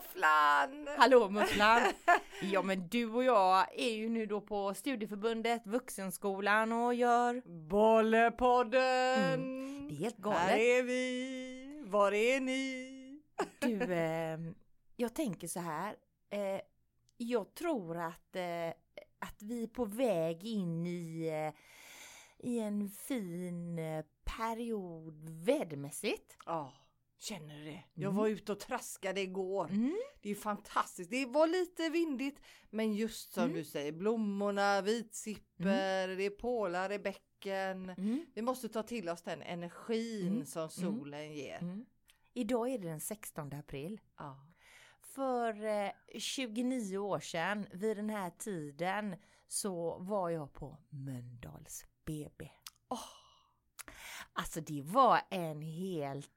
Tofflan! Hallå Mufflan! Ja men du och jag är ju nu då på studieförbundet Vuxenskolan och gör... Bollepodden! Mm, det är helt Här galet. är vi! Var är ni? Du, eh, jag tänker så här. Eh, jag tror att, eh, att vi är på väg in i, eh, i en fin eh, period vädermässigt. Ja, känner du det? Jag Mm. var ute och traskade igår. Mm. Det är fantastiskt. Det var lite vindigt, men just som Mm. du säger, blommorna, vitsipper, det är pålar i bäcken. Mm. Vi måste ta till oss den energin Mm. som solen ger. Mm. Idag är det den 16 april. Ja. För eh, 29 år sedan vid den här tiden så var jag på Mölndals BB. Åh. Alltså det var en helt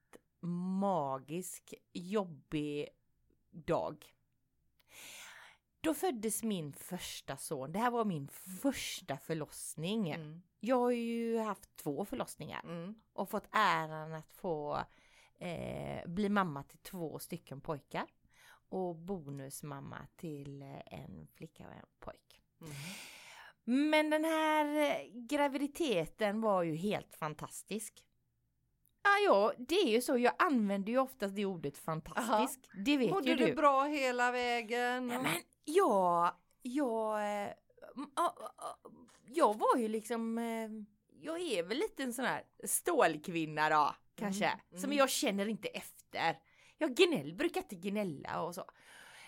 magisk, jobbig dag. Då föddes min första son. Det här var min första förlossning. Mm. Jag har ju haft två förlossningar Mm. och fått äran att få eh, bli mamma till två stycken pojkar och bonusmamma till eh, en flicka och en pojk. Mm. Men den här eh, graviditeten var ju helt fantastisk. Ja, ja, det är ju så. Jag använder ju oftast det ordet fantastisk. Det vet Mådde ju du. du bra hela vägen? Nej, men jag, jag, eh, ja, ja, jag var ju liksom, eh, jag är väl lite en sån här stålkvinna då, kanske. Mm, Som mm. jag känner inte efter. Jag gnäll, brukar inte gnälla och så.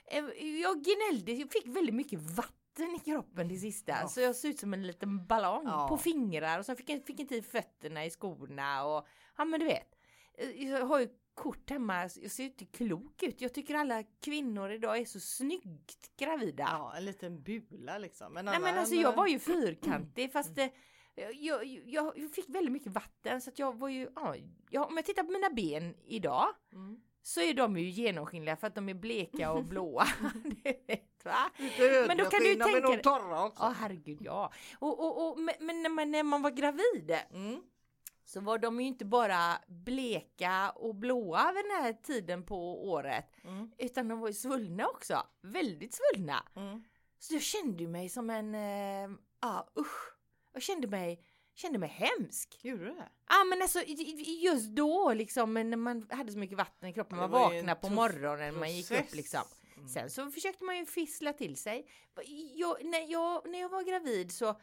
Eh, Jag gnällde, jag fick väldigt mycket vatten i kroppen det sista. Ja. Så jag såg ut som en liten ballong Ja. på fingrar och så fick jag fick inte i fötterna i skorna och ja men du vet. Eh, Jag har ju kort hemma, jag ser inte klok ut. Jag tycker alla kvinnor idag är så snyggt gravida. Ja, en liten bula liksom. Men Nej men alltså jag var ju fyrkantig fast det, jag, jag, jag fick väldigt mycket vatten så att jag var ju, ja, om jag tittar på mina ben idag Mm. så är de ju genomskinliga för att de är bleka och blåa. det va? Men då kan du tänka också. Ja herregud ja. Och, och, och, men, när, man, när man var gravid Mm. så var de ju inte bara bleka och blåa vid den här tiden på året Mm. utan de var ju svullna också. Väldigt svullna. Mm. Så jag kände mig som en, eh, ja usch. Jag kände mig, kände mig hemsk. Gjorde du det? Ja men alltså just då liksom när man hade så mycket vatten i kroppen, man vaknade på morgonen, man gick upp liksom. Mm. Sen så försökte man ju fissla till sig. Jag, när, jag, när jag var gravid så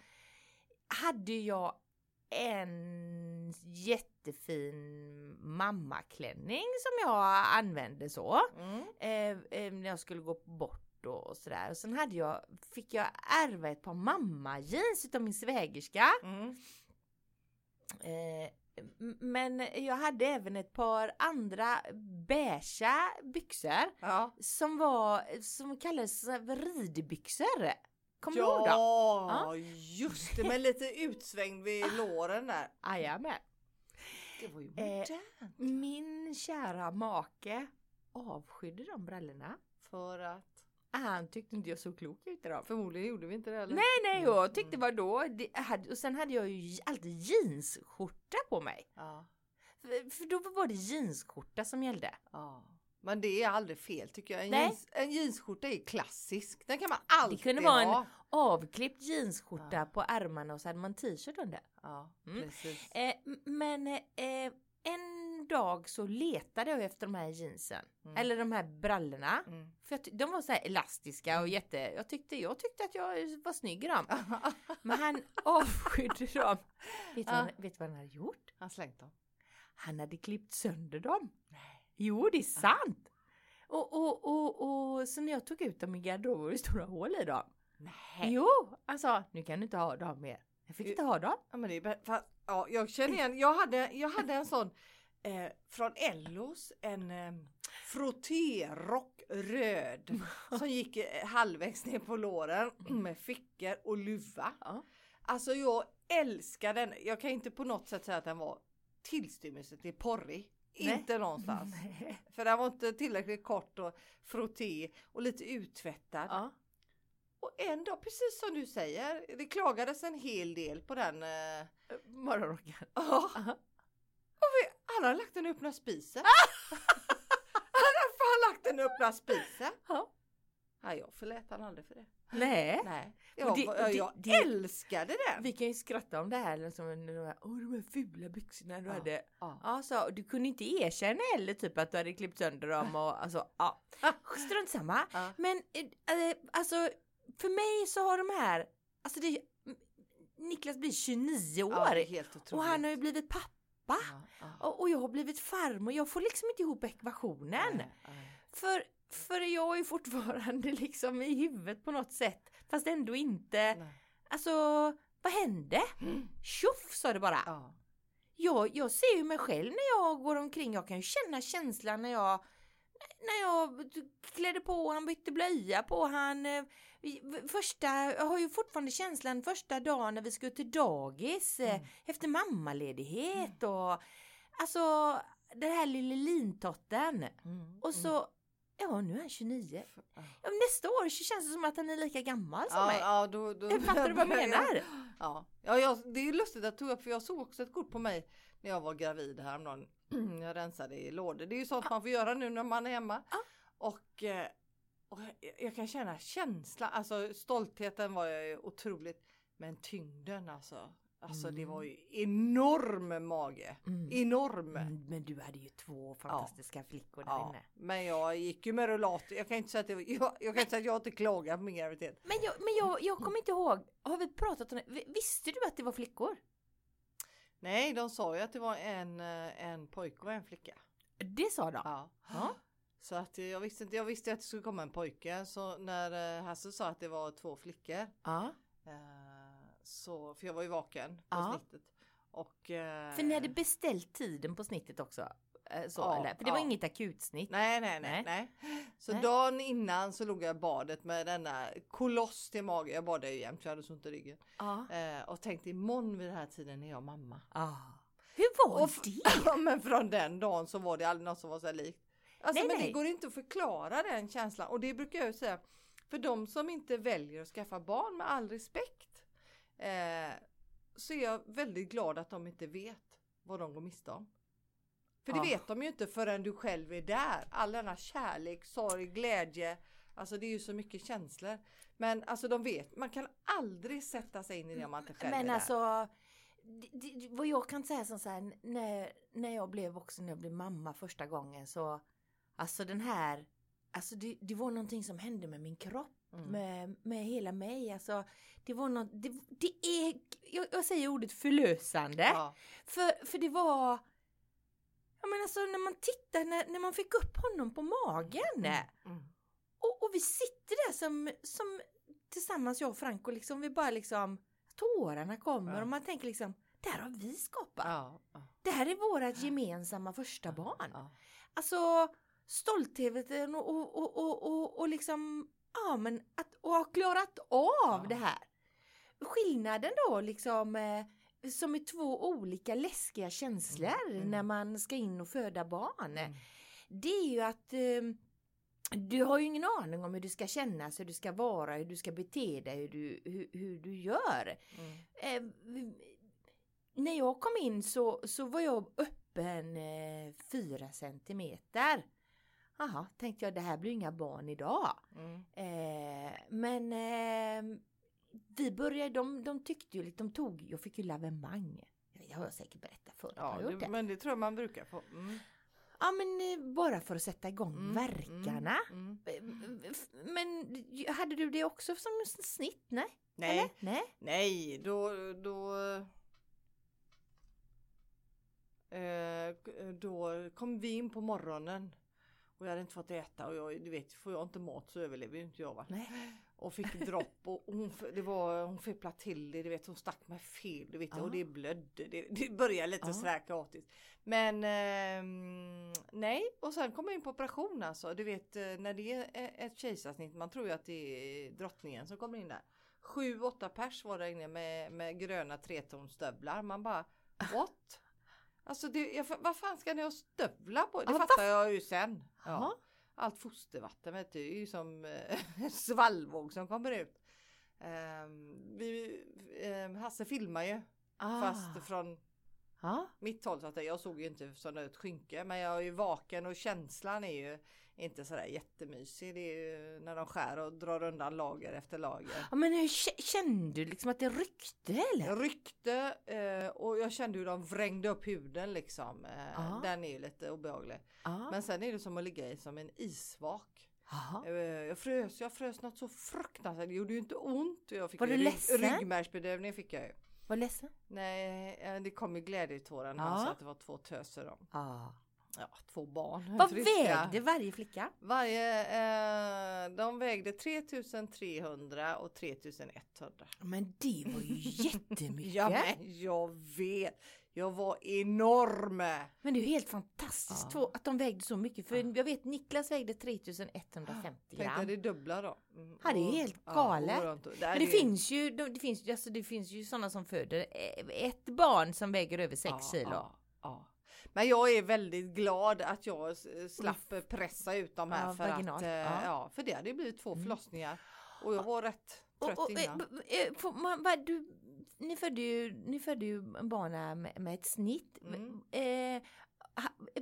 hade jag en jättefin mammaklänning som jag använde så. Mm. Eh, eh, när jag skulle gå bort och, sådär. Och sen hade jag, fick jag ärva ett par mamma-jeans utav min svägerska. Mm. Eh, men jag hade även ett par andra beigea byxor Ja. som var, som kallades ridbyxor. Kommer du ihåg dem? Ja, just det. Men lite utsvängd vid låren där. Jajamän. Det var ju Eh, modernt. Min kära make avskydde de brallorna. För att Han tyckte inte jag såg klok ut i dem. förmodligen gjorde vi inte det heller. Nej, nej, jag tyckte mm. Det, jag hade, och sen hade jag ju alltid jeansskjorta på mig. Ja, För, då var det jeansskjorta som gällde. ja. Men det är aldrig fel tycker jag. En, Nej. jeans, en jeansskjorta är klassisk. Den kan man alltid kunde vara en- ha. Avklippt jeansskjorta Ja. på ärmarna och så hade man t-shirt under. Ja, Mm. precis. Eh, men eh, en dag så letade jag efter de här jeansen. Mm. Eller de här brallorna. Mm. För de var så här elastiska och jätte... Jag tyckte, jag tyckte att jag var snygg i dem. Men han avskydde dem. Vet du Ja. vad han hade gjort? Han slängt dem. Han hade klippt sönder dem. Nej. Jo, det är sant. Och, och, och, och så när jag tog ut dem i garderoben var det stora hål i dem. Nej. Jo, han sa nu kan du inte ha dem mer. Jag fick inte ha dem. Ja, men det är, bä- fa- ja, jag känner igen, jag hade, jag hade en sån eh, från Ellos, en eh, frottérock röd som gick eh, halvvägs ner på låren med fickor och luva. Ja. Alltså jag älskar den. Jag kan inte på något sätt säga att den var tillstymmelse till porrig. Nej. Inte någonstans. Nej. För den var inte tillräckligt kort och frotté och lite uttvättad. Ja. Och en dag, precis som du säger, det klagades en hel del på den. Eh, Morgonrocken. Ja. Aha. Och vi, han har lagt den i öppna spisen. han har fan lagt den öppna spisen. Ja. Nej, jag förlät han aldrig för det. Nej. Nej, jag, det- jag, det- jag det- älskade den. Vi kan ju skratta om det här liksom, de här, åh de här fula byxorna du Ja. hade. Ja. Ja, så, du kunde inte erkänna heller typ att du hade klippt sönder dem och alltså ja. Strunt samma. Ja. Men eh, alltså för mig så har de här, alltså det, Niklas blir 29 år Ja, och han har ju blivit pappa. Och, och jag har blivit farmor, jag får liksom inte ihop ekvationen. För, för jag är fortfarande liksom i huvudet på något sätt. Fast ändå inte. Nej. Alltså, vad hände? Mm. Tjoff sa det bara. Ja. Jag, jag ser ju mig själv när jag går omkring. Jag kan ju känna känslan när jag när jag klädde på han, bytte blöja på han. eh, Första, jag har ju fortfarande känslan första dagen när vi skulle till dagis eh, Mm. efter mammaledighet och alltså den här lille lintotten. Mm. Och så, ja nu är han 29. Ja. Ja, nästa år känns det som att han är lika gammal som Ja, mig. ja, då, då, Fattar du vad jag menar? Ja, ja jag, det är lustigt att du tog upp för jag såg också ett kort på mig när jag var gravid häromdagen. Jag rensade i lådor. Det är ju sånt man får göra nu när man är hemma. Ja. Och, eh, och jag, jag kan känna känslan, alltså stoltheten var jag ju otroligt. Men tyngden alltså. Alltså det Mm. var ju enorm mage. Mm. Enorm. Men, men du hade ju två fantastiska flickor där Ja, inne. men jag gick ju med rullator. Jag kan inte säga att, det, jag, jag kan inte säga att jag inte klagar på min graviditet. Men, jag, men jag, jag kommer inte ihåg, har vi pratat om det? Vi- Visste du att det var flickor? Nej, de sa ju att det var en, eh, en pojke och en flicka. Det sa de? Ja. Ja. Så att jag visste inte, jag visste att det skulle komma en pojke. Så när eh, Hasse sa att det var två flickor. ja. Eh, så, för jag var ju vaken på Ja. snittet. Och, eh, För ni hade beställt tiden på snittet också? eh, Så, Ja, eller? För det var ja. inget akutsnitt? Nej, nej, nej, nej. Så Nej. dagen innan så låg jag i badet med denna koloss till mage. Jag badade ju jämt, jag hade så ont i ryggen. Ja. Eh, och tänkte imorgon vid den här tiden är jag mamma. Ah. Hur var Och det? Ja men från den dagen så var det aldrig något som var så likt. Alltså Nej, men nej. det går inte att förklara den känslan och det brukar jag ju säga. För de som inte väljer att skaffa barn med all respekt. Eh, så är jag väldigt glad att de inte vet vad de går miste om. För det Ja. vet de ju inte förrän du själv är där. All denna kärlek, sorg, glädje. Alltså det är ju så mycket känslor. Men alltså de vet, man kan aldrig sätta sig in i det om man inte själv Men är där. alltså, det, det, vad jag kan säga som så här, när, när jag blev också, när jag blev mamma första gången så, alltså den här, alltså det, det var någonting som hände med min kropp, Mm. med, med hela mig, alltså det var något, det, det är, jag, jag säger ordet förlösande, Ja. för, för det var, ja men alltså när man tittar, när, när man fick upp honom på magen, Mm. och, och vi sitter där som, som tillsammans jag och Franco liksom, vi bara liksom tårarna kommer Ja. och man tänker liksom, det här har vi skapat. Ja. Det här är vårat gemensamma första barn. Alltså stoltheten och, och, och, och, och, och liksom, ja men att och ha klarat av Ja. det här. Skillnaden då liksom eh, som är två olika läskiga känslor Mm. när man ska in och föda barn. Mm. Det är ju att eh, du har ju ingen aning om hur du ska kännas, hur du ska vara, hur du ska bete dig, hur du, hur, hur du gör. Mm. Eh, när jag kom in så, så var jag öppen eh, fyra centimeter. Jaha, tänkte jag det här blir inga barn idag. Mm. Eh, men eh, vi började, de, de tyckte ju, de tog, jag fick ju lavemang. Det har jag säkert berättat förut. Ja, jag det, det? men det tror jag man brukar få. Mm. Ja men eh, bara för att sätta igång Mm, verkarna. Mm. Mm. Eh, Men hade du det också som snitt? Nej? Nej, Eller? Nej? nej, då, då, eh, då kom vi in på morgonen och jag hade inte fått äta och jag, du vet, får jag inte mat så överlever ju inte jag va. Nej. Och fick dropp och hon, det var, hon fepplade till det, du vet, hon stack mig fel, du vet, och det blödde. Det, det började lite Ja. sådär kaotiskt. Men ehm, nej, och sen kom jag in på operation alltså. Du vet eh, när det är ett kejsarsnitt, man tror ju att det är drottningen som kommer in där. Sju, åtta pers var där inne med, med gröna tretonstövlar. Man bara what? Alltså det, jag, vad fan ska ni ha stövlar på? Det Ja, fattar jag ju sen. Jaha. Allt fostervatten vet du, det är ju som eh, svallvåg som kommer ut. Ehm, vi, eh, Hasse filmar ju Ah. fast från Ja. Mitt 12 så att jag såg ju inte som ett skynke men jag är ju vaken och känslan är ju inte sådär jättemysig. Det är ju när de skär och drar undan lager efter lager. ja men hur kä- kände du liksom att det ryckte eller? Ryckte eh, och jag kände hur de vrängde upp huden liksom. Eh. Den är ju lite obehaglig. Ja. Men sen är det som att ligga i som en isvak. Jaha. Eh, Jag frös, jag frös något så fruktansvärt. Det gjorde ju inte ont. Jag fick Var du rygg- ledsen? Ryggmärgsbedövning fick jag ju. Var ledsen? Nej, eh, det kom ju glädjetårar när han sa att det var två töser om. Ja. Ja, två barn. Vad vägde varje flicka? Varje, eh, de vägde 3300 och 3100. Men det var ju jättemycket. Ja men jag vet. Jag var enorm. Men det är ju helt fantastiskt Ja. att de vägde så mycket. För Ja. jag vet Niklas vägde 3150 Tänkte gram. det dubbla då. Mm, Ja, det är helt ja, galet. runt- där Men det är- finns ju, det finns, alltså det finns ju sådana som föder eh, ett barn som väger över 6 ja, kilo. Ja, ja. Men jag är väldigt glad att jag slapp pressa ut de här Ja, för vaginalt, att, eh, ja. ja. för det hade ju blivit två Mm. förlossningar och jag var rätt trött Och, och, eh, innan. eh, får man, vad, du, ni, födde ju, ni födde ju barnen med, med ett snitt. Mm. Eh,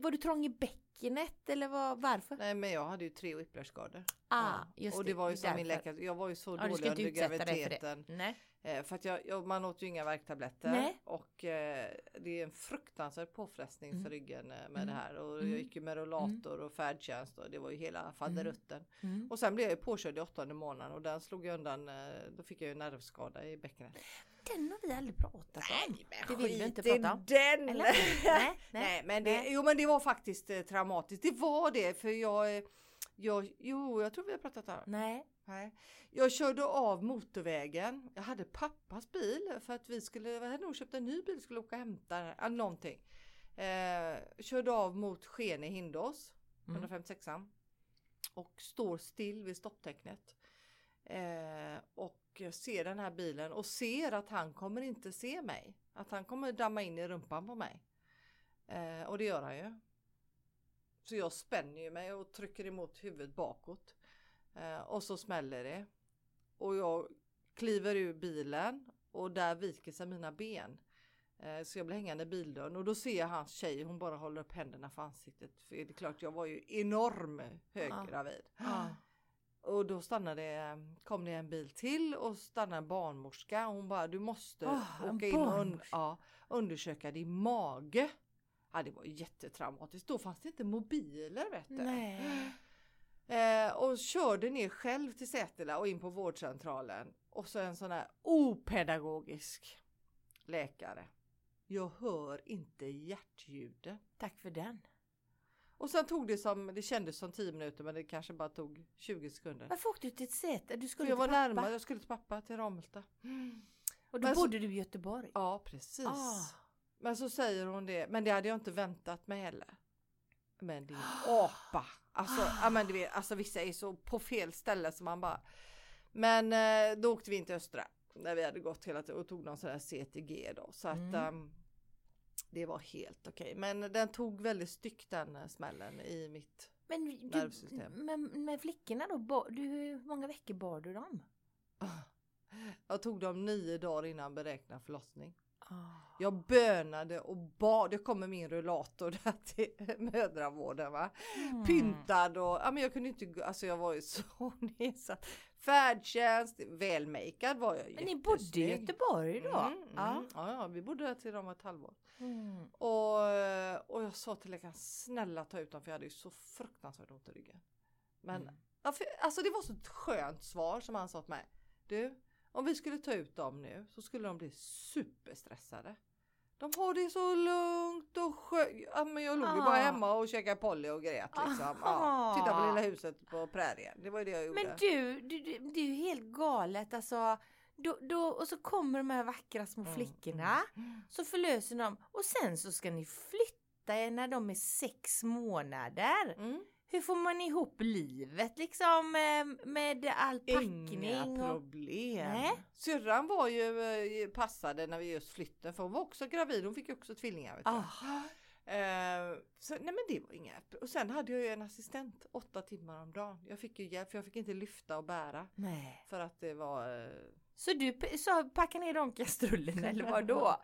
var du trång i bäckenet eller vad, varför? Nej men jag hade ju tre whiplashskador. Ah, Ja. just och det var ju som min läkare, jag var ju så ska dålig under för det. graviditeten. Nej. Eh, för att jag, jag, man åt ju inga värktabletter Nej. och eh, det är en fruktansvärd påfrestning Mm. för ryggen eh, med Mm. det här och Mm. jag gick ju med rollator och färdtjänst och det var ju hela faderutten. Mm. Och sen blev jag påkörd i åttonde månaden och den slog jag undan, eh, då fick jag ju nervskada i bäckenet. Den har vi aldrig pratat om. det vill du inte prata om. den! Eller? nej, nej. Nej men det, nej. jo men det var faktiskt eh, traumatiskt. Det var det för jag, eh, jag, jo jag tror vi har pratat om nej. Nej. Jag körde av motorvägen. Jag hade pappas bil för att vi skulle, vi hade nog köpt en ny bil, skulle åka och hämta någonting. Eh, körde av mot Skene Hindås, Mm. 156an. Och står still vid stopptecknet. Eh, och jag ser den här bilen och ser att han kommer inte se mig. Att han kommer damma in i rumpan på mig. Eh, och det gör han ju. Så jag spänner ju mig och trycker emot huvudet bakåt. Eh, och så smäller det. Och jag kliver ur bilen och där viker sig mina ben. Eh, så jag blir hängande i bildörren och då ser jag hans tjej, hon bara håller upp händerna för ansiktet. För det är klart, jag var ju enorm höggravid. Ja. Och då stannade, kom det en bil till och stannade en barnmorska. Hon bara, du måste en åka in och un- ja, undersöka din mage. Ja, det var jättetraumatiskt. Då fanns det inte mobiler vet du. Nej. Eh, och körde ner själv till Sätela och in på vårdcentralen. Och så en sån här opedagogisk läkare. Jag hör inte hjärtljuden. Tack för den. Och sen tog det som, det kändes som 10 minuter men det kanske bara tog 20 sekunder. Varför åkte du till ett säte? Du skulle jag var till pappa. närmare, jag skulle till pappa, till Ramulta. Och då Men så- bodde du i Göteborg? Ja precis. Ah. Men så säger hon det, men det hade jag inte väntat mig heller. Men din apa. Alltså, ja, men du vet, alltså vissa är så på fel ställe som man bara. Men eh, då åkte vi in till Östra. När vi hade gått hela tiden och tog någon sån här CTG då. Så att Mm. ehm, det var helt okej. Men den tog väldigt styggt den eh, smällen i mitt. Men, du, Nervsystem. men med flickorna då, bar, du, hur många veckor bar du dem? Jag tog dem nio dagar innan beräknad förlossning. Jag bönade och bad. Det kommer min rullator där till mödravården va. Mm. Pyntad och ja, men jag kunde inte. Alltså jag var ju så nedsatt. Färdtjänst, välmakead var jag. Men ni bodde i. Göteborg då? Mm, mm. Ja. Ja. ja, vi bodde där till de var ett halvår. Mm. Och, och jag sa till läkaren snälla ta ut dem för jag hade ju så fruktansvärt ont i ryggen. Men Mm. ja, för, alltså det var så ett skönt svar som han sa till mig. Du, om vi skulle ta ut dem nu så skulle de bli superstressade. De har det så lugnt och skönt. Ja, men jag låg ju Ah. bara hemma och käkade Polly och grät liksom. Ja, Ah. titta på lilla huset på prärien. Det var ju det jag gjorde. Men du, du, du, det är ju helt galet alltså. Då, då, och så kommer de här vackra små Mm, flickorna. mm. Så förlöser de och sen så ska ni flytta er när de är sex månader. Mm. Hur får man ihop livet liksom eh, med all packning? Inga problem. Nej. Syrran var ju eh, passade när vi just flyttade för hon var också gravid. Hon fick ju också tvillingar. Vet. Eh, så, nej men det var inga. Och sen hade jag ju en assistent åtta timmar om dagen. Jag fick ju hjälp för jag fick inte lyfta och bära Nej, för att det var Så du sa packa ner de kastrullerna eller vad då?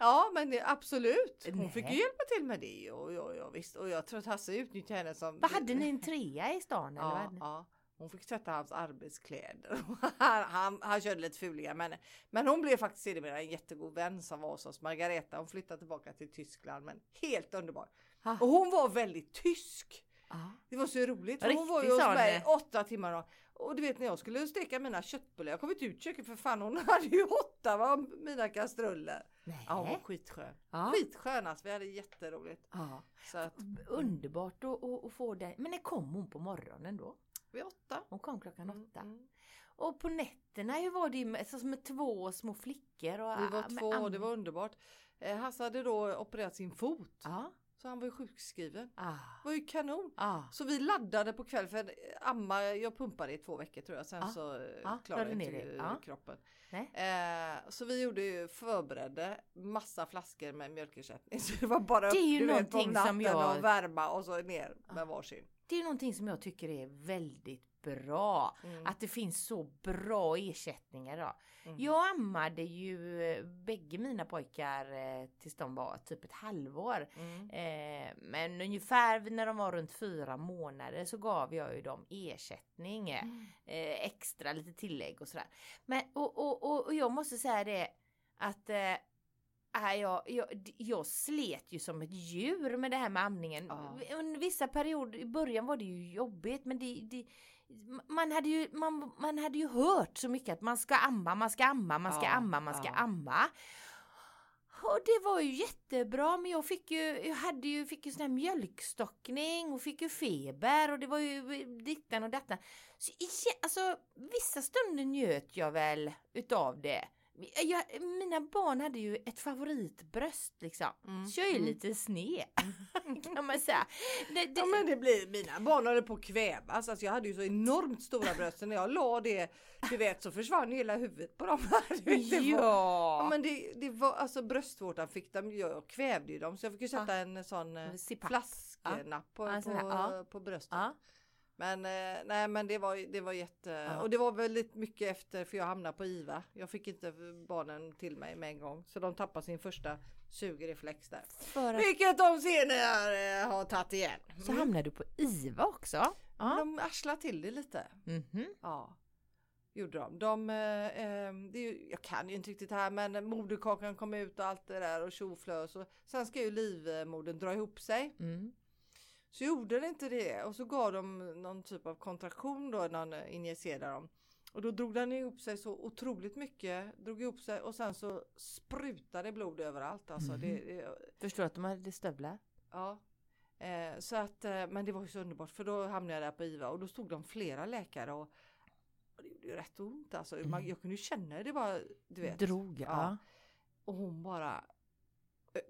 Ja men det, absolut. Hon Nej. fick ju hjälpa till med det och, och, och, visst. och jag tror att Hasse utnyttjade henne som... Vad hade ni en trea i stan eller? Ja, ja. Hon fick tvätta hans arbetskläder. han, han, han körde lite fuliga men, men hon blev faktiskt sedermera en jättegod vän som var hos oss. Margareta hon flyttade tillbaka till Tyskland men helt underbar. Ah. Och hon var väldigt tysk. Ja. Det var så roligt. För hon var ju hos mig åtta timmar. Och, och du vet när jag skulle steka mina köttbullar. Jag kom inte ut köket för fan hon hade ju åtta av mina kastruller. Nej. Ja hon var skitskön. Ja. Skitskön alltså. Vi hade jätteroligt. Ja. Så att Underbart att, få det. Men när kom hon på morgonen då? vid åtta. Hon kom klockan Mm, åtta. mm. Och på nätterna, hur var det med, så med två små flickor? Och, Vi var med två det var underbart. Eh, Hasse hade då opererat sin fot. Ja. Så han var ju sjukskriven. Ah. Det var ju kanon. Ah. Så vi laddade på kväll för amma, jag pumpade i två veckor tror jag. Sen Ja. så eh, Ja, klarade ner inte det. Ja. kroppen. Eh, så vi gjorde ju, förberedde massa flaskor med mjölkersättning. Så det var bara Det är ju du vet, på natten jag- och värma och så ner med Ja. varsin. Det är någonting som jag tycker är väldigt bra. Mm. Att det finns så bra ersättningar då. Mm. Jag ammade ju eh, bägge mina pojkar eh, tills de var typ ett halvår. Mm. Eh, men ungefär när de var runt fyra månader så gav jag ju dem ersättning. Mm. Eh, extra lite tillägg och sådär. Men och, och, och, och jag måste säga det att äh, jag, jag, jag slet ju som ett djur med det här med amningen. Ja. Under vissa perioder, i början var det ju jobbigt men det, det man hade, ju, man, man hade ju hört så mycket att man ska amma, man ska amma, man ska Ja, amma, man ska ja. amma. Och det var ju jättebra men jag fick ju, jag hade ju, fick ju sån här mjölkstockning och fick ju feber och det var ju dittan och dattan. Så alltså vissa stunder njöt jag väl utav det. Jag, mina barn hade ju ett favoritbröst liksom. Mm. Så jag är Mm. lite sned kan man säga. Det, det, Ja men det blir, mina barn höll på att kvävas. Alltså jag hade ju så enormt stora bröst. Så När jag la det, du vet så försvann ju hela huvudet på dem. Det var- Ja ja! men det, det var alltså bröstvårtan fick dem, jag kvävde ju dem så jag fick ju sätta en sån eh, zipapp. flaskknapp på, Ja, en på, ja. på bröstet. Men eh, nej men det var, det var jätte Ja. och det var väldigt mycket efter för jag hamnade på IVA. Jag fick inte barnen till mig med en gång så de tappade sin första sugreflex där. Att, Vilket de senare eh, har tagit igen. så hamnade du på IVA också? Ja. De arslade till det lite. Mhm. Ja. Gjorde de. de eh, eh, det jag kan ju inte riktigt det här men moderkakan kom ut och allt det där och tjoflös. Och sen ska ju livmodern dra ihop sig. Mm. Så gjorde den inte det och så gav de någon typ av kontraktion då någon eh, injicerade dem. Och då drog den ihop sig så otroligt mycket. Drog ihop sig och sen så sprutade blod överallt. Alltså Mhm. det, det, Förstår att de hade stövlar? Ja. Eh, så att, eh, men det var ju så underbart för då hamnade jag där på IVA och då stod de flera läkare och, det gjorde ju rätt ont alltså. Man, Mm. jag kunde ju känna det bara, du vet. Drog, ja. Ja. Och hon bara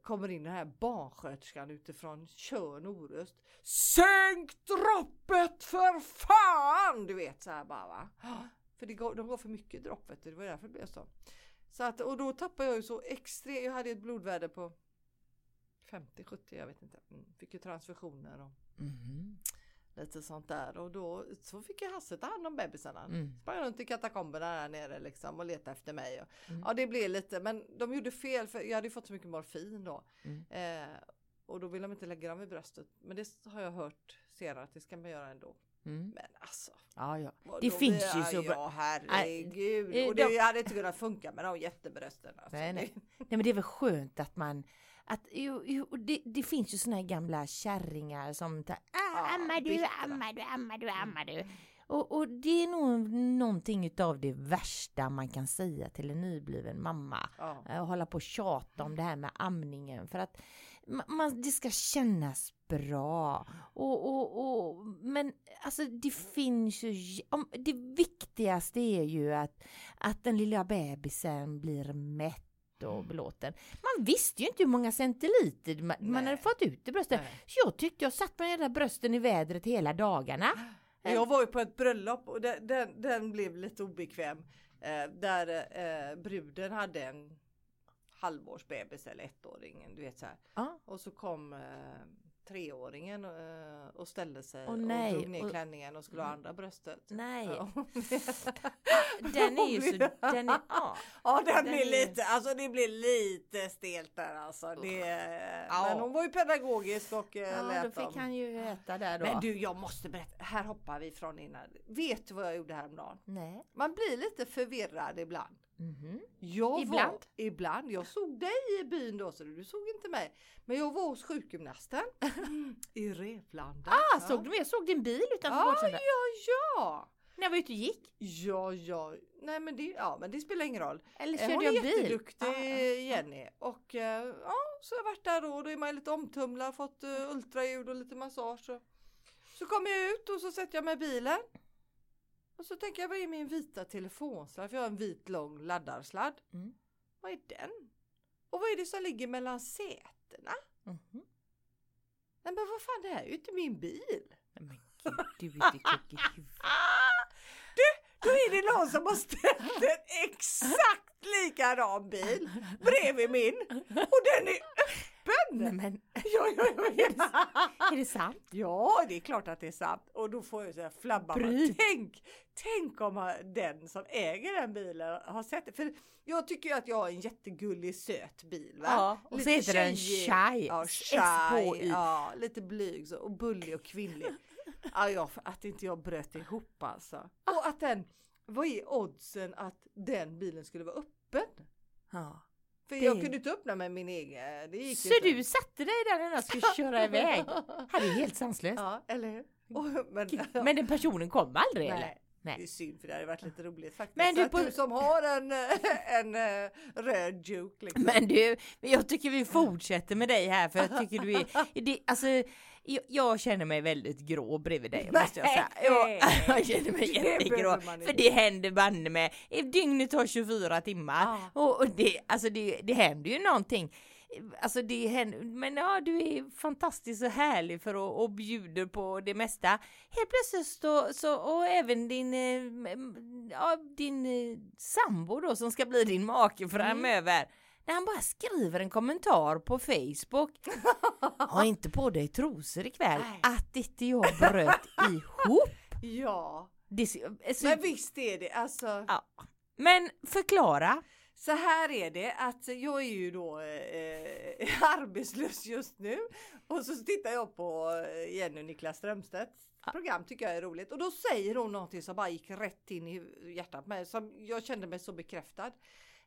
kommer in den här barnsköterskan utifrån Tjörn Orust. Sänk droppet för fan! Du vet så här bara va. För det går, de går för mycket dropp vet du. Det var därför det blev så. Så att, och då tappade jag ju så extremt. Jag hade ett blodvärde på 50, 70, jag vet inte. Mm, fick ju transfusioner och Mhm lite sånt där. Och då så fick jag Hasse ta hand om bebisarna. Mm. Sprang runt i katakomberna där nere liksom och letade efter mig. Och, Mm. Ja det blev lite, men de gjorde fel för jag hade ju fått så mycket morfin då. Mm. Eh, och då vill de inte lägga dem i bröstet. Men det har jag hört senare att det ska man göra ändå. Mm. Men alltså. Ja, ja. Det finns ju så bra- Ja herregud. eh, och det de- hade inte kunnat funka med de jättebrösten. Alltså. Nej, nej. Nej men det är väl skönt att man att, jo, det, det finns ju såna här gamla kärringar som tar, ah, ammar du, ammar du, ammar du, ammar du. Och, och det är nog någonting utav det värsta man kan säga till en nybliven mamma. Ja. Eh, Och hålla på och tjata om det här med amningen för att ma- man, det ska kännas bra. Och, och, och, men alltså det finns ju, det viktigaste är ju att, att den lilla bebisen blir mätt och belåten. Man visste ju inte hur många centiliter man, man hade fått ut i bröstet. Så jag tyckte jag satt med de där brösten i vädret hela dagarna. Jag var ju på ett bröllop och den, den, den blev lite obekväm. Eh, där eh, bruden hade en halvårsbebis eller ettåring. Du vet så här. Ja. Och så kom eh, treåringen eh, och ställde sig nej. och drog ner Och- klänningen och skulle ha andra bröstet. Nej, Ja. den är ju så, den är, ja. Ja den Den är- lite, alltså det blir lite stelt där alltså. Det, Ja. Men hon var ju pedagogisk och eh, ja lät då fick dem. han ju äta där då. Men du jag måste berätta, här hoppar vi från innan. Vet du vad jag gjorde häromdagen? Nej. Man blir lite förvirrad ibland. Mhm. Jag Ibland? Var, ibland. Jag såg dig i byn då så du såg inte mig. Men jag var hos sjukgymnasten i Rävlanda. Ah, såg du mig? Jag såg din bil utanför vårdcentralen. ja, ja. När jag var ute och gick. Ja, ja. Nej men det, ja, men det spelar ingen roll. Eller Eh, körde Hon jag är bil? jätteduktig Ah, ah. Jenny. Och eh, ja, så har jag varit där då. Då är man lite omtumlad, fått uh, ultraljud och lite massage. Och, så kommer jag ut och så sätter jag mig i bilen. Och så tänker jag, vad är min vita telefonsladd? För jag har en vit lång laddarsladd. Mm. Vad är den? Och vad är det som ligger mellan sätena? Mhm. Nej men vad fan, det här är ju inte min bil. Nej, Men gud, du är inte klok i huvudet. Du, då är det någon som har ställt en exakt likadan bil bredvid min och den är öppen! Nej men, Ja, ja, ja, ja. är det sant? ja, det är klart att det är sant. Och då får jag så här flabba. Tänk, tänk om den som äger den bilen har sett det. För jag tycker ju att jag har en jättegullig söt bil. Va? Ja, och så Lite heter den. Shy. Ja, S-H-Y. Ja, lite blyg så, och bullig och kvinnlig. Ja, ja, att inte jag bröt ihop alltså. Och att den, vad är oddsen att den bilen skulle vara öppen? Ja. För Det- jag kunde inte öppna med min egen. Det gick Så inte. du satte dig där när jag skulle köra iväg? Det är helt sanslöst. Ja, eller hur? Och, men, Men den personen kom aldrig eller? nej, Nej. det är synd för det hade varit lite roligt faktiskt. Men du på- du som har en, eh, en, eh, röd juke liksom. Men du, jag tycker vi fortsätter med dig här för jag tycker du är, det, alltså jag, jag känner mig väldigt grå bredvid dig måste jag säga. Jag, jag känner mig Det jättegrå. man För det händer banne med, dygnet har 24 timmar Ja. och, och det, alltså det, det händer ju någonting. Alltså det händer, men ja du är fantastisk och härlig för att och bjuder på det mesta. Helt plötsligt så, så och även din, eh, ja, din eh, sambo då som ska bli din make framöver. När han bara skriver en kommentar på Facebook. Ha inte på dig trosor ikväll. Nej. Att inte jag bröt ihop. Ja, Det, alltså, men visst är det alltså. ja. men förklara. Så här är det att jag är ju då eh, arbetslös just nu och så tittar jag på eh, Jenny och Niklas Strömstedts program tycker jag är roligt och då säger hon någonting som bara gick rätt in i hjärtat mig som jag kände mig så bekräftad.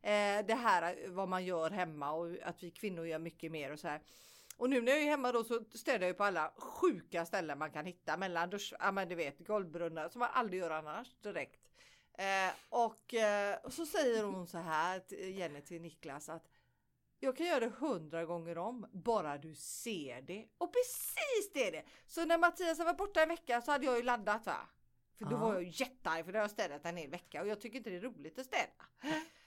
Eh, det här eh, vad man gör hemma och att vi kvinnor gör mycket mer och så här. Och nu när jag är hemma då så städar jag på alla sjuka ställen man kan hitta mellan dusch, ja men du vet golvbrunnar som man aldrig gör annars direkt. Eh, och, eh, och så säger hon så här, till Jenny till Niklas att jag kan göra det hundra gånger om, bara du ser det. Och precis det är det! Så när Mattias varit borta en vecka så hade jag ju laddat va? För då Ja. var jag jättearg för då har jag städat en hel vecka och jag tycker inte det är roligt att städa.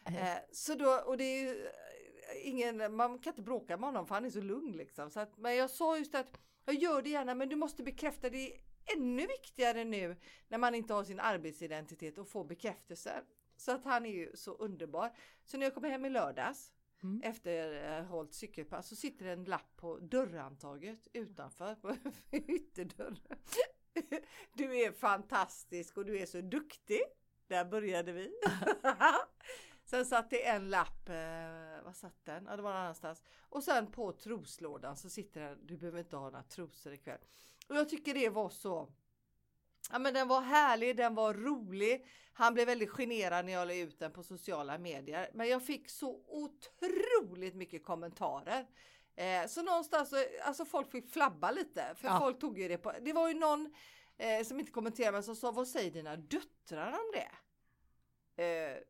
Eh, så då, och det är ju eh, ingen, man kan inte bråka med honom för han är så lugn liksom. Så att, men jag sa just att jag gör det gärna men du måste bekräfta det är ännu viktigare nu när man inte har sin arbetsidentitet och få bekräftelse. Så att han är ju så underbar. Så när jag kommer hem i lördags Mm. efter eh, hållit cykelpass så sitter det en lapp på dörrhandtaget utanför på ytterdörren. Du är fantastisk och du är så duktig. Där började vi. sen satt det en lapp, eh, vad satt den? Ja det var någon annanstans. Och sen på troslådan så sitter den, du behöver inte ha några trosor ikväll. Och jag tycker det var så Ja men den var härlig, den var rolig. Han blev väldigt generad när jag la ut den på sociala medier. Men jag fick så otroligt mycket kommentarer. Eh, så någonstans, så- alltså folk fick flabba lite. För Ja. folk tog ju det på, det var ju någon eh, som inte kommenterade men som sa, vad säger dina döttrar om det? Eh,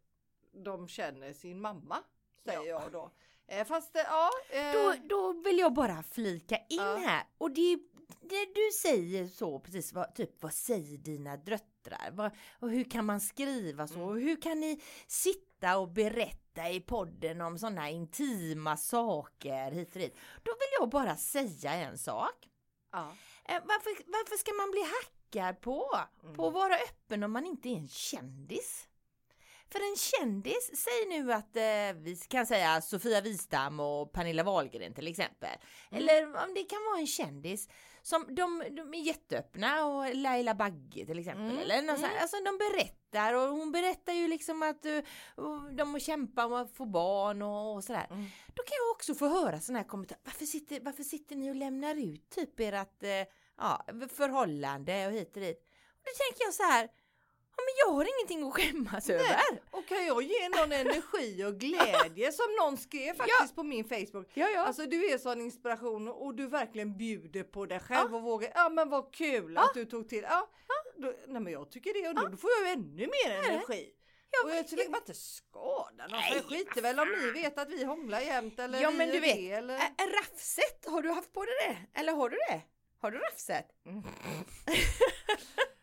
de känner sin mamma, säger jag då. Eh, fast eh, ja. Eh, Då, då vill jag bara flika in Ja. här och det, det du säger så precis, vad, typ vad säger dina döttrar? Vad, och hur kan man skriva så? Mm. Och hur kan ni sitta och berätta i podden om sådana intima saker hit och dit? Då vill jag bara säga en sak. ja. Eh, varför, varför ska man bli hackad på? Mm. På att vara öppen om man inte är en kändis? För en kändis, säg nu att eh, vi kan säga Sofia Wistam och Pernilla Wahlgren till exempel. Mm. Eller om det kan vara en kändis som de, de är jätteöppna och Laila Bagge till exempel. Mm, Eller här, mm. alltså de berättar och hon berättar ju liksom att uh, de kämpat med att få barn och, och sådär. Mm. Då kan jag också få höra sådana här kommentarer. Varför sitter, varför sitter ni och lämnar ut typ ert eh, ja, förhållande och hit och dit? Och då tänker jag så här. Ja, men jag har ingenting att skämmas över. Och kan jag ge någon energi och glädje som någon skrev faktiskt på min Facebook. Ja, ja. Alltså du är sån inspiration och du verkligen bjuder på dig själv och vågar. Ja men vad kul att du tog till. Ja, då, nej men jag tycker det och då, då får jag ju ännu mer energi. och jag tycker man inte skada någon. Nej, Jag skiter väl om ni vet att vi hånglar jämt eller Ja men du vet, det, eller... ä- rafset, har du haft på dig det? Eller har du det? Har du rafset?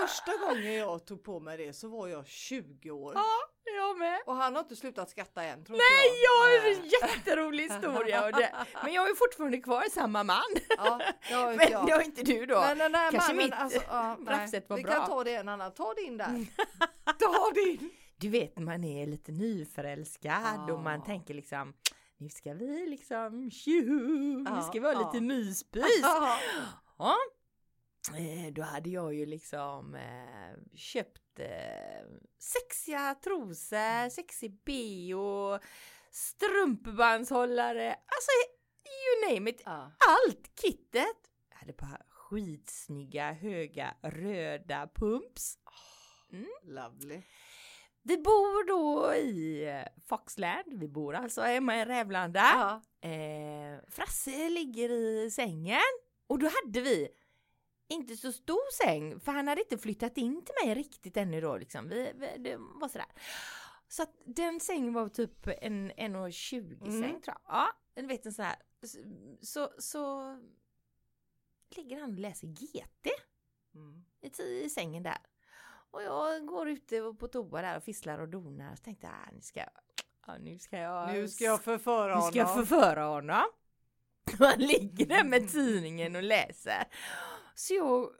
Första gången jag tog på mig det så var jag 20 år. Ja, jag med. Och han har inte slutat skratta än tror Nej, inte jag har en jätterolig historia. Och det, men jag är fortfarande kvar samma man. Ja, inte Men jag. det har inte du då. Nej, nej, nej, Kanske mannen, mitt alltså, ja, nej. var Vi bra. Mm. kan ta det en annan. Ta din där. Ta din. Du vet man är lite nyförälskad och man Ja. tänker liksom nu ska vi liksom tjoho, nu Ja, ska vi ha ja. lite myspys. Ja. Eh, Då hade jag ju liksom eh, köpt eh, sexiga trosor, sexig bh, strumpbandshållare, alltså you name it, Ja. allt kittet. Jag hade bara skitsnygga höga röda pumps. Lovely. Vi bor då i eh, Foxland, vi bor alltså hemma i Rävlanda. Ja. Eh, Frasse ligger i sängen och då hade vi inte så stor säng för han hade inte flyttat in till mig riktigt ännu då liksom. Vi, vi, det var sådär. Så att den sängen var typ en 1,20 Mm. säng tror jag. Ja, du vet en sån här. Så, så, ligger han och läser GT Mm. i, i sängen där. Och jag går ute på toa där och fisslar och donar. Så tänkte jag, ah, nu ska jag, ja, nu ska jag, Nu ska jag förföra nu ska jag honom. förföra honom. Och han ligger där med tidningen och läser. Så jag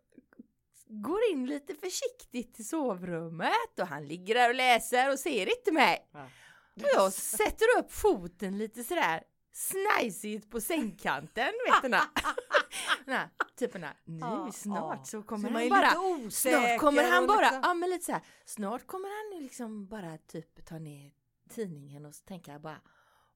går in lite försiktigt till sovrummet och han ligger där och läser och ser inte mig. Ja. Och jag sätter upp foten lite sådär snajsigt på sängkanten, vet du. här, Typ den här, nu snart så kommer man han bara Snart kommer han bara, liksom- ja men lite så här, snart kommer han liksom bara typ ta ner tidningen och så jag bara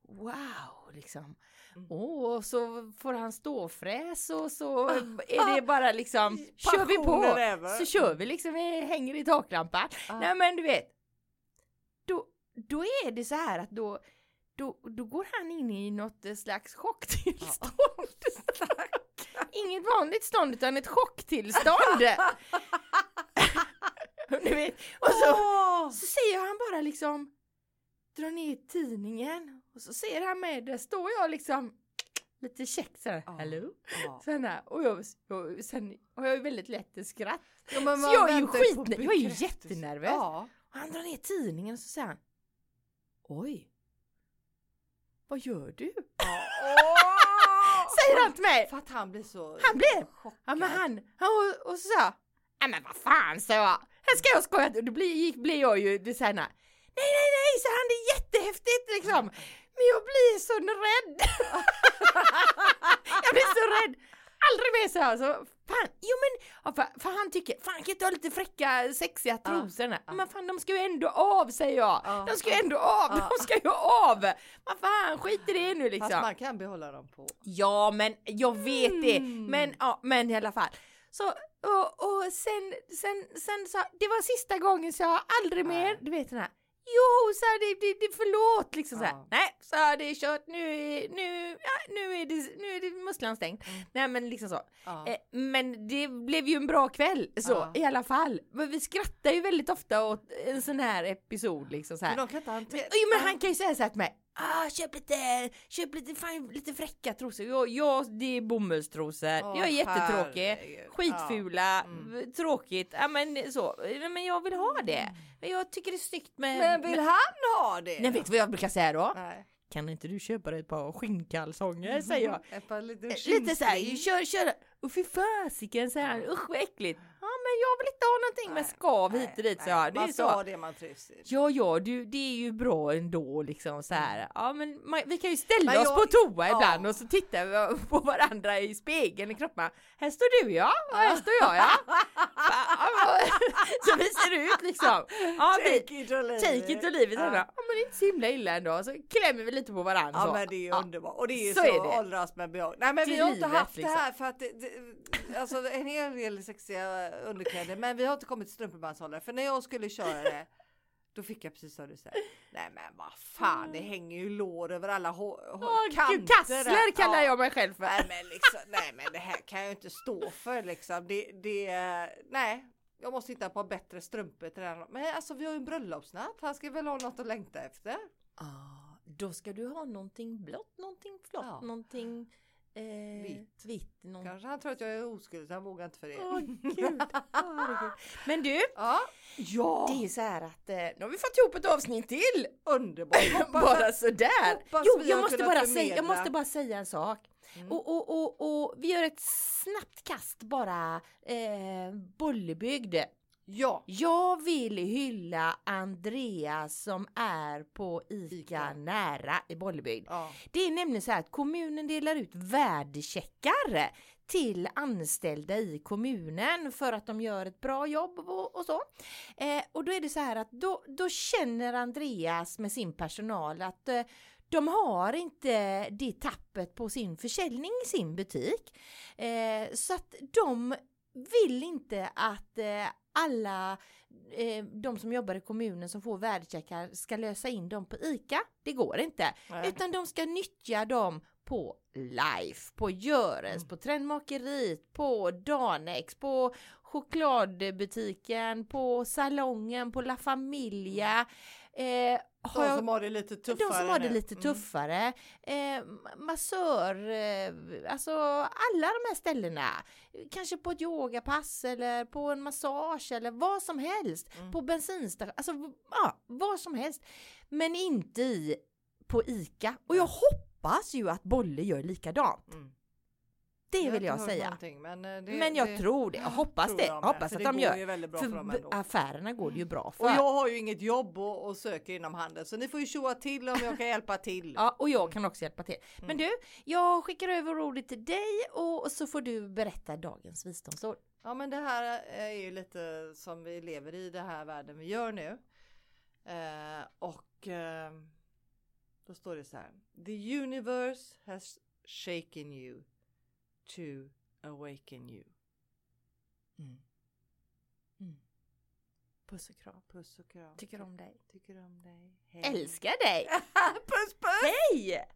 wow liksom. Mm. Åh, och så får han ståfräs och så är det bara liksom, kör vi på, över. så kör vi liksom, vi hänger i taklampan. Ja. Nej men du vet, då, då är det så här att då, då, då går han in i något slags chocktillstånd. Inget vanligt stånd utan ett chocktillstånd. du vet, och så, Åh! så jag han bara liksom dra ner tidningen och så ser han mig, där står jag liksom lite käckt såhär, Ja. hallå? Ja. Sen, här, och jag, och sen har jag ju väldigt lätt ett skratt. Ja, Så jag är ju väntar på skit- jag är ju jättenervös. Ja. Och han drar ner tidningen och så säger han, oj, vad gör du? Säger han till mig. För att han blir så Han blir, chockad. ja men han, han och, och så sa jag, ja men vad fan sa jag, här ska jag skoja, då blir, blir jag ju det såhär, nej nej nej, så han det är jättehäftigt liksom, men jag blir så rädd. jag blir så rädd. Aldrig mer så här, så fan, jo men, ja, för, för han tycker, fan kan inte ha lite fräcka sexiga trosor? ja. Men fan de ska ju ändå av säger jag, Ja, de ska ju ändå av, de ska ju av! Vad fan, skit i det nu liksom. Fast man kan behålla dem på. Ja, men jag vet det. Mm. Men, ja, men i alla fall. Så, och, och sen, sen, sen sa det var sista gången så jag aldrig mer, du vet den här. Jo, så här, det, det, det förlåt liksom så här. Ja. Nej, så här, det är kört, nu nu, ja, nu är det, nu är det musklan stängd. Mm. Nej men liksom så. Ja. Eh, men det blev ju en bra kväll så i alla fall. Men vi skrattar ju väldigt ofta åt en sån här episod liksom så här. Men de kan inte hantera... Men han kan ju säga så här till mig. Ah, köp lite, köp lite, fan, lite fräcka trosor. Ja, ja, det är bomullstrosor. Åh, jag är jättetråkig. herregud. Skitfula, Mm. tråkigt. Ja men så. Men jag vill ha det. Men jag tycker det är snyggt med... Men vill med... han ha det? Nej, vet du vad jag brukar säga då? Nej. Kan inte du köpa dig ett par skinnkalsonger? Säger jag. Ett par lite Eh, Lite chimstring. kör, kör. Och fy fasiken säger han, usch vad äckligt. Men jag vill inte ha någonting med skav hit och dit. Så jag, det man är ska så. ha det man trivs i. Ja, ja, du, det är ju bra ändå liksom så här. Ja, men man, vi kan ju ställa Men oss jag- på toa ja. ibland och så tittar vi på varandra i spegeln i kroppen. Här står du ja, och här står jag ja. så vi ser ut liksom. Ja, vi, Take it or leave take it leave it. Ja. Ja. men det är inte så himla illa ändå. Så klämmer vi lite på varandra. Ja så. men det är Ja. underbart och det är ju Så så, är åldras med behag. Nej men Det vi har inte livet, haft liksom. det här för att det, det, alltså en hel del sexiga underkläder men vi har inte kommit till strumpebandshållare för när jag skulle köra det då fick jag precis vad du säger. Nej men vad fan det hänger ju lår över alla hå, hå, Åh, kanter. kassler kallar Ja. jag mig själv för. Nej men liksom, nej men det här kan jag ju inte stå för liksom. Det, det, nej. Jag måste hitta på bättre strumpor till den. Men alltså vi har ju en bröllopsnatt. Han ska väl ha något att längta efter. Ah, då ska du ha någonting blått, någonting flott, Ja. någonting eh, Vitt. vitt någon... Kanske han tror att jag är oskuld så han vågar inte för det. Åh gud. Men du, Ja, ja. det är så här att eh, nu har vi fått ihop ett avsnitt till. underbart. Bara sådär. hoppas Jo, jag måste, bara säga, jag måste bara säga en sak. Mm. Och, och, och, och vi gör ett snabbt kast bara. Eh, Bollebygd. Ja, Jag vill hylla Andreas som är på ICA, Ica. nära i Bollebygd. ja. Det är nämligen så här att kommunen delar ut värdecheckar till anställda i kommunen för att de gör ett bra jobb och, och så. Eh, och då är det så här att då, då känner Andreas med sin personal att eh, de har inte det tappet på sin försäljning i sin butik. Eh, så att de vill inte att eh, alla eh, de som jobbar i kommunen som får värdecheckar ska lösa in dem på ICA. Det går inte. Nej. Utan de ska nyttja dem på Life, på Görens, Mm. på Trendmakeriet, på Danex, på chokladbutiken, på salongen, på La Familia. Eh, har De som har det lite tuffare de som har det lite Mm. tuffare. Eh, massör, eh, alltså alla de här ställena. Kanske på ett yogapass eller på en massage eller vad som helst. Mm. På bensinstation, alltså ja, vad som helst. Men inte i, på ICA. Och jag hoppas ju att Bolle gör likadant. Mm. Det vill jag säga. Men, eh, det, Men jag det, tror det, jag hoppas det. jag hoppas att de gör. ju väldigt bra För för affärerna går det ju bra för. Och jag har ju inget jobb och, och söker inom handeln så ni får ju tjoa till om jag kan hjälpa till. Ja, och jag kan också hjälpa till. Men Mm. du, jag skickar över ordet till dig och så får du berätta dagens visdomsord. Ja men det här är ju lite som vi lever i det här världen vi gör nu. Eh, och eh, då står det så här. The universe has shaken you to awaken you. Puss och kram. Puss och kram. Tycker om dig. Tycker om dig. Hej. Älskar dig! puss puss! Hej!